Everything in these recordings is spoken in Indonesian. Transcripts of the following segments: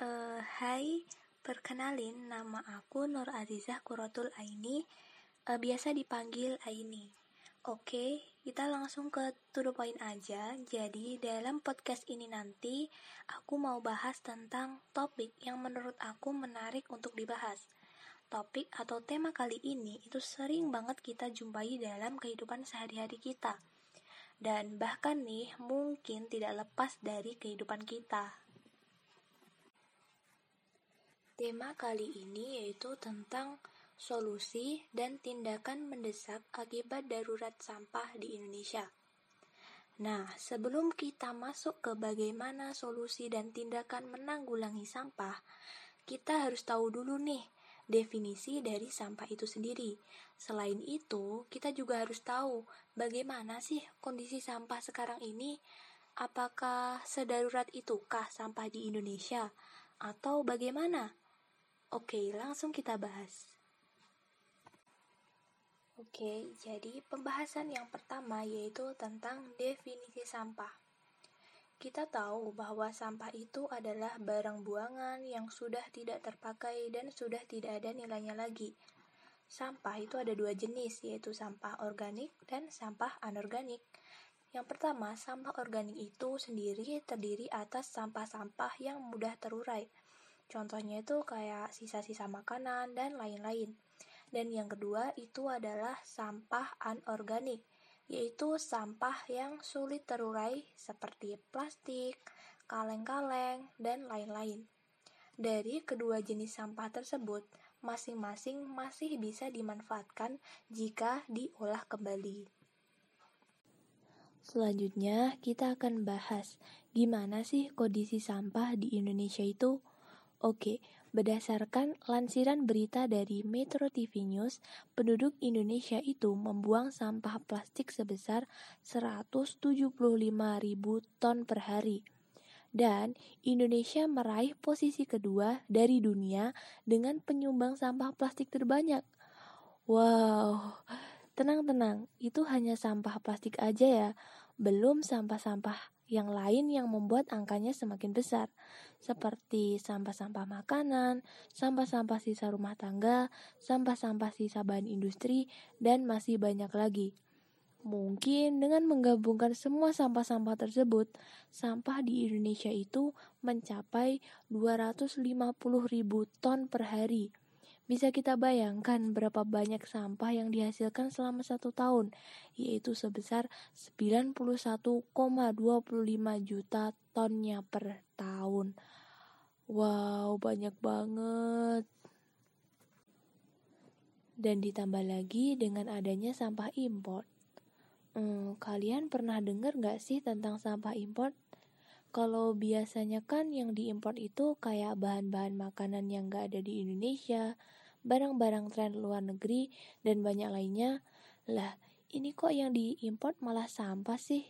Uh, hai, perkenalin nama aku Nur Azizah Kurotul Aini, uh, biasa dipanggil Aini. Oke, kita langsung ke to the point aja. Jadi, dalam podcast ini nanti aku mau bahas tentang topik yang menurut aku menarik untuk dibahas. Topik atau tema kali ini itu sering banget kita jumpai dalam kehidupan sehari-hari kita dan bahkan nih mungkin tidak lepas dari kehidupan kita. Tema kali ini yaitu tentang solusi dan tindakan mendesak akibat darurat sampah di Indonesia. Nah, sebelum kita masuk ke bagaimana solusi dan tindakan menanggulangi sampah, kita harus tahu dulu nih definisi dari sampah itu sendiri. Selain itu, kita juga harus tahu bagaimana sih kondisi sampah sekarang ini. Apakah sedarurat itukah sampah di Indonesia atau bagaimana? Oke, langsung kita bahas. Oke, jadi pembahasan yang pertama yaitu tentang definisi sampah. Kita tahu bahwa sampah itu adalah barang buangan yang sudah tidak terpakai dan sudah tidak ada nilainya lagi. Sampah itu ada dua jenis, yaitu sampah organik dan sampah anorganik. Yang pertama, sampah organik itu sendiri terdiri atas sampah-sampah yang mudah terurai. Contohnya itu kayak sisa-sisa makanan dan lain-lain. Dan yang kedua itu adalah sampah anorganik yaitu sampah yang sulit terurai seperti plastik, kaleng-kaleng, dan lain-lain. Dari kedua jenis sampah tersebut, masing-masing masih bisa dimanfaatkan jika diolah kembali. Selanjutnya, kita akan bahas gimana sih kondisi sampah di Indonesia itu. Oke, Berdasarkan lansiran berita dari Metro TV News, penduduk Indonesia itu membuang sampah plastik sebesar 175 ribu ton per hari. Dan Indonesia meraih posisi kedua dari dunia dengan penyumbang sampah plastik terbanyak. Wow, tenang-tenang, itu hanya sampah plastik aja ya, belum sampah-sampah yang lain yang membuat angkanya semakin besar, seperti sampah-sampah makanan, sampah-sampah sisa rumah tangga, sampah-sampah sisa bahan industri, dan masih banyak lagi. Mungkin dengan menggabungkan semua sampah-sampah tersebut, sampah di Indonesia itu mencapai 250 ribu ton per hari. Bisa kita bayangkan berapa banyak sampah yang dihasilkan selama satu tahun, yaitu sebesar 91,25 juta tonnya per tahun. Wow, banyak banget. Dan ditambah lagi dengan adanya sampah impor. Hmm, kalian pernah dengar gak sih tentang sampah impor? Kalau biasanya kan yang diimpor itu kayak bahan-bahan makanan yang gak ada di Indonesia, barang-barang tren luar negeri, dan banyak lainnya. Lah, ini kok yang diimpor malah sampah sih?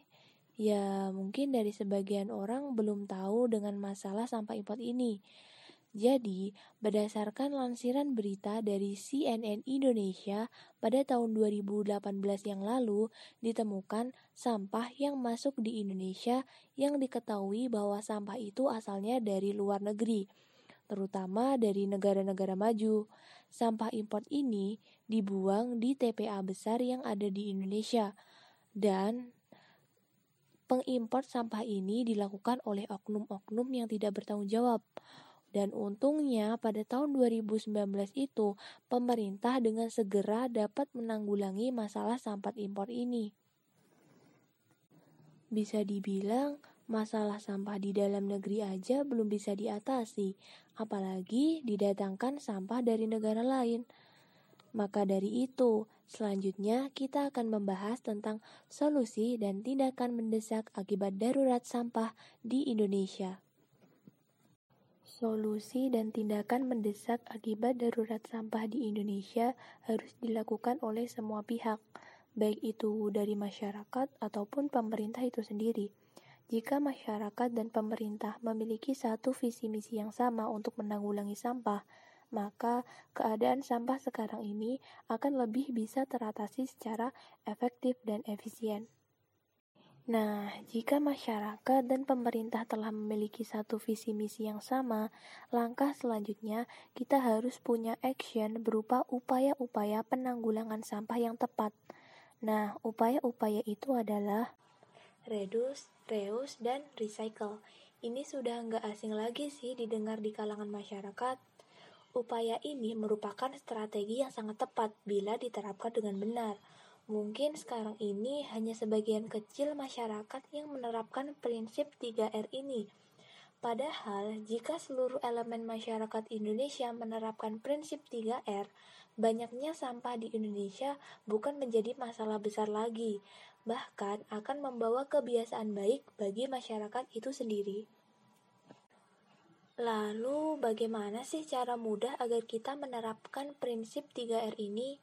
Ya, mungkin dari sebagian orang belum tahu dengan masalah sampah impor ini. Jadi, berdasarkan lansiran berita dari CNN Indonesia pada tahun 2018 yang lalu, ditemukan sampah yang masuk di Indonesia yang diketahui bahwa sampah itu asalnya dari luar negeri, terutama dari negara-negara maju. Sampah impor ini dibuang di TPA besar yang ada di Indonesia dan pengimpor sampah ini dilakukan oleh oknum-oknum yang tidak bertanggung jawab. Dan untungnya pada tahun 2019 itu pemerintah dengan segera dapat menanggulangi masalah sampah impor ini. Bisa dibilang Masalah sampah di dalam negeri aja belum bisa diatasi, apalagi didatangkan sampah dari negara lain. Maka dari itu, selanjutnya kita akan membahas tentang solusi dan tindakan mendesak akibat darurat sampah di Indonesia. Solusi dan tindakan mendesak akibat darurat sampah di Indonesia harus dilakukan oleh semua pihak, baik itu dari masyarakat ataupun pemerintah itu sendiri. Jika masyarakat dan pemerintah memiliki satu visi misi yang sama untuk menanggulangi sampah, maka keadaan sampah sekarang ini akan lebih bisa teratasi secara efektif dan efisien. Nah, jika masyarakat dan pemerintah telah memiliki satu visi misi yang sama, langkah selanjutnya kita harus punya action berupa upaya-upaya penanggulangan sampah yang tepat. Nah, upaya-upaya itu adalah reduce, reuse, dan recycle. Ini sudah nggak asing lagi sih didengar di kalangan masyarakat. Upaya ini merupakan strategi yang sangat tepat bila diterapkan dengan benar Mungkin sekarang ini hanya sebagian kecil masyarakat yang menerapkan prinsip 3R ini. Padahal, jika seluruh elemen masyarakat Indonesia menerapkan prinsip 3R, banyaknya sampah di Indonesia bukan menjadi masalah besar lagi, bahkan akan membawa kebiasaan baik bagi masyarakat itu sendiri. Lalu, bagaimana sih cara mudah agar kita menerapkan prinsip 3R ini?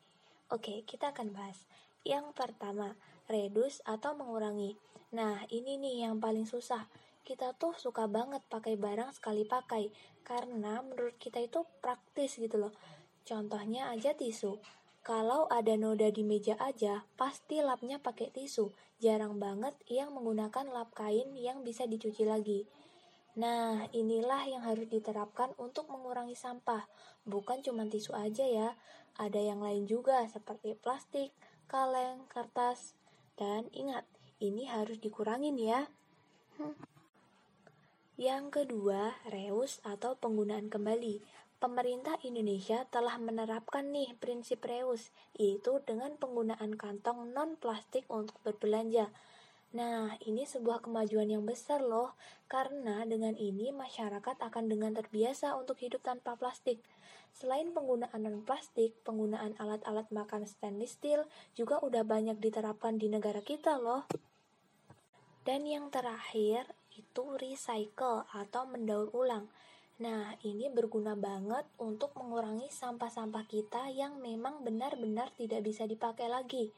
Oke, kita akan bahas. Yang pertama, reduce atau mengurangi. Nah, ini nih yang paling susah. Kita tuh suka banget pakai barang sekali pakai karena menurut kita itu praktis gitu loh. Contohnya aja tisu. Kalau ada noda di meja aja, pasti lapnya pakai tisu. Jarang banget yang menggunakan lap kain yang bisa dicuci lagi. Nah, inilah yang harus diterapkan untuk mengurangi sampah. Bukan cuma tisu aja ya, ada yang lain juga seperti plastik, kaleng, kertas, dan ingat, ini harus dikurangin ya. Hmm. Yang kedua, reus atau penggunaan kembali. Pemerintah Indonesia telah menerapkan nih prinsip reus, yaitu dengan penggunaan kantong non-plastik untuk berbelanja. Nah, ini sebuah kemajuan yang besar loh, karena dengan ini masyarakat akan dengan terbiasa untuk hidup tanpa plastik. Selain penggunaan non-plastik, penggunaan alat-alat makan stainless steel juga udah banyak diterapkan di negara kita loh. Dan yang terakhir itu recycle atau mendaur ulang. Nah, ini berguna banget untuk mengurangi sampah-sampah kita yang memang benar-benar tidak bisa dipakai lagi.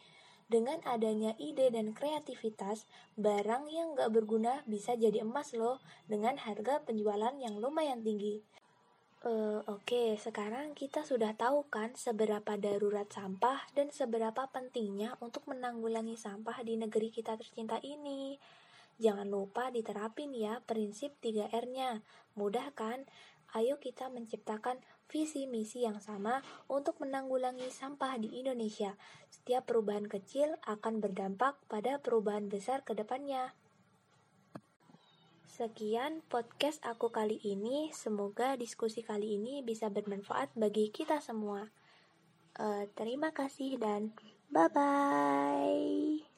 Dengan adanya ide dan kreativitas, barang yang gak berguna bisa jadi emas loh dengan harga penjualan yang lumayan tinggi. Uh, Oke, okay, sekarang kita sudah tahu kan seberapa darurat sampah dan seberapa pentingnya untuk menanggulangi sampah di negeri kita tercinta ini. Jangan lupa diterapin ya prinsip 3R-nya. Mudah kan? Ayo kita menciptakan visi misi yang sama untuk menanggulangi sampah di Indonesia. Setiap perubahan kecil akan berdampak pada perubahan besar ke depannya. Sekian podcast aku kali ini. Semoga diskusi kali ini bisa bermanfaat bagi kita semua. Uh, terima kasih dan bye bye.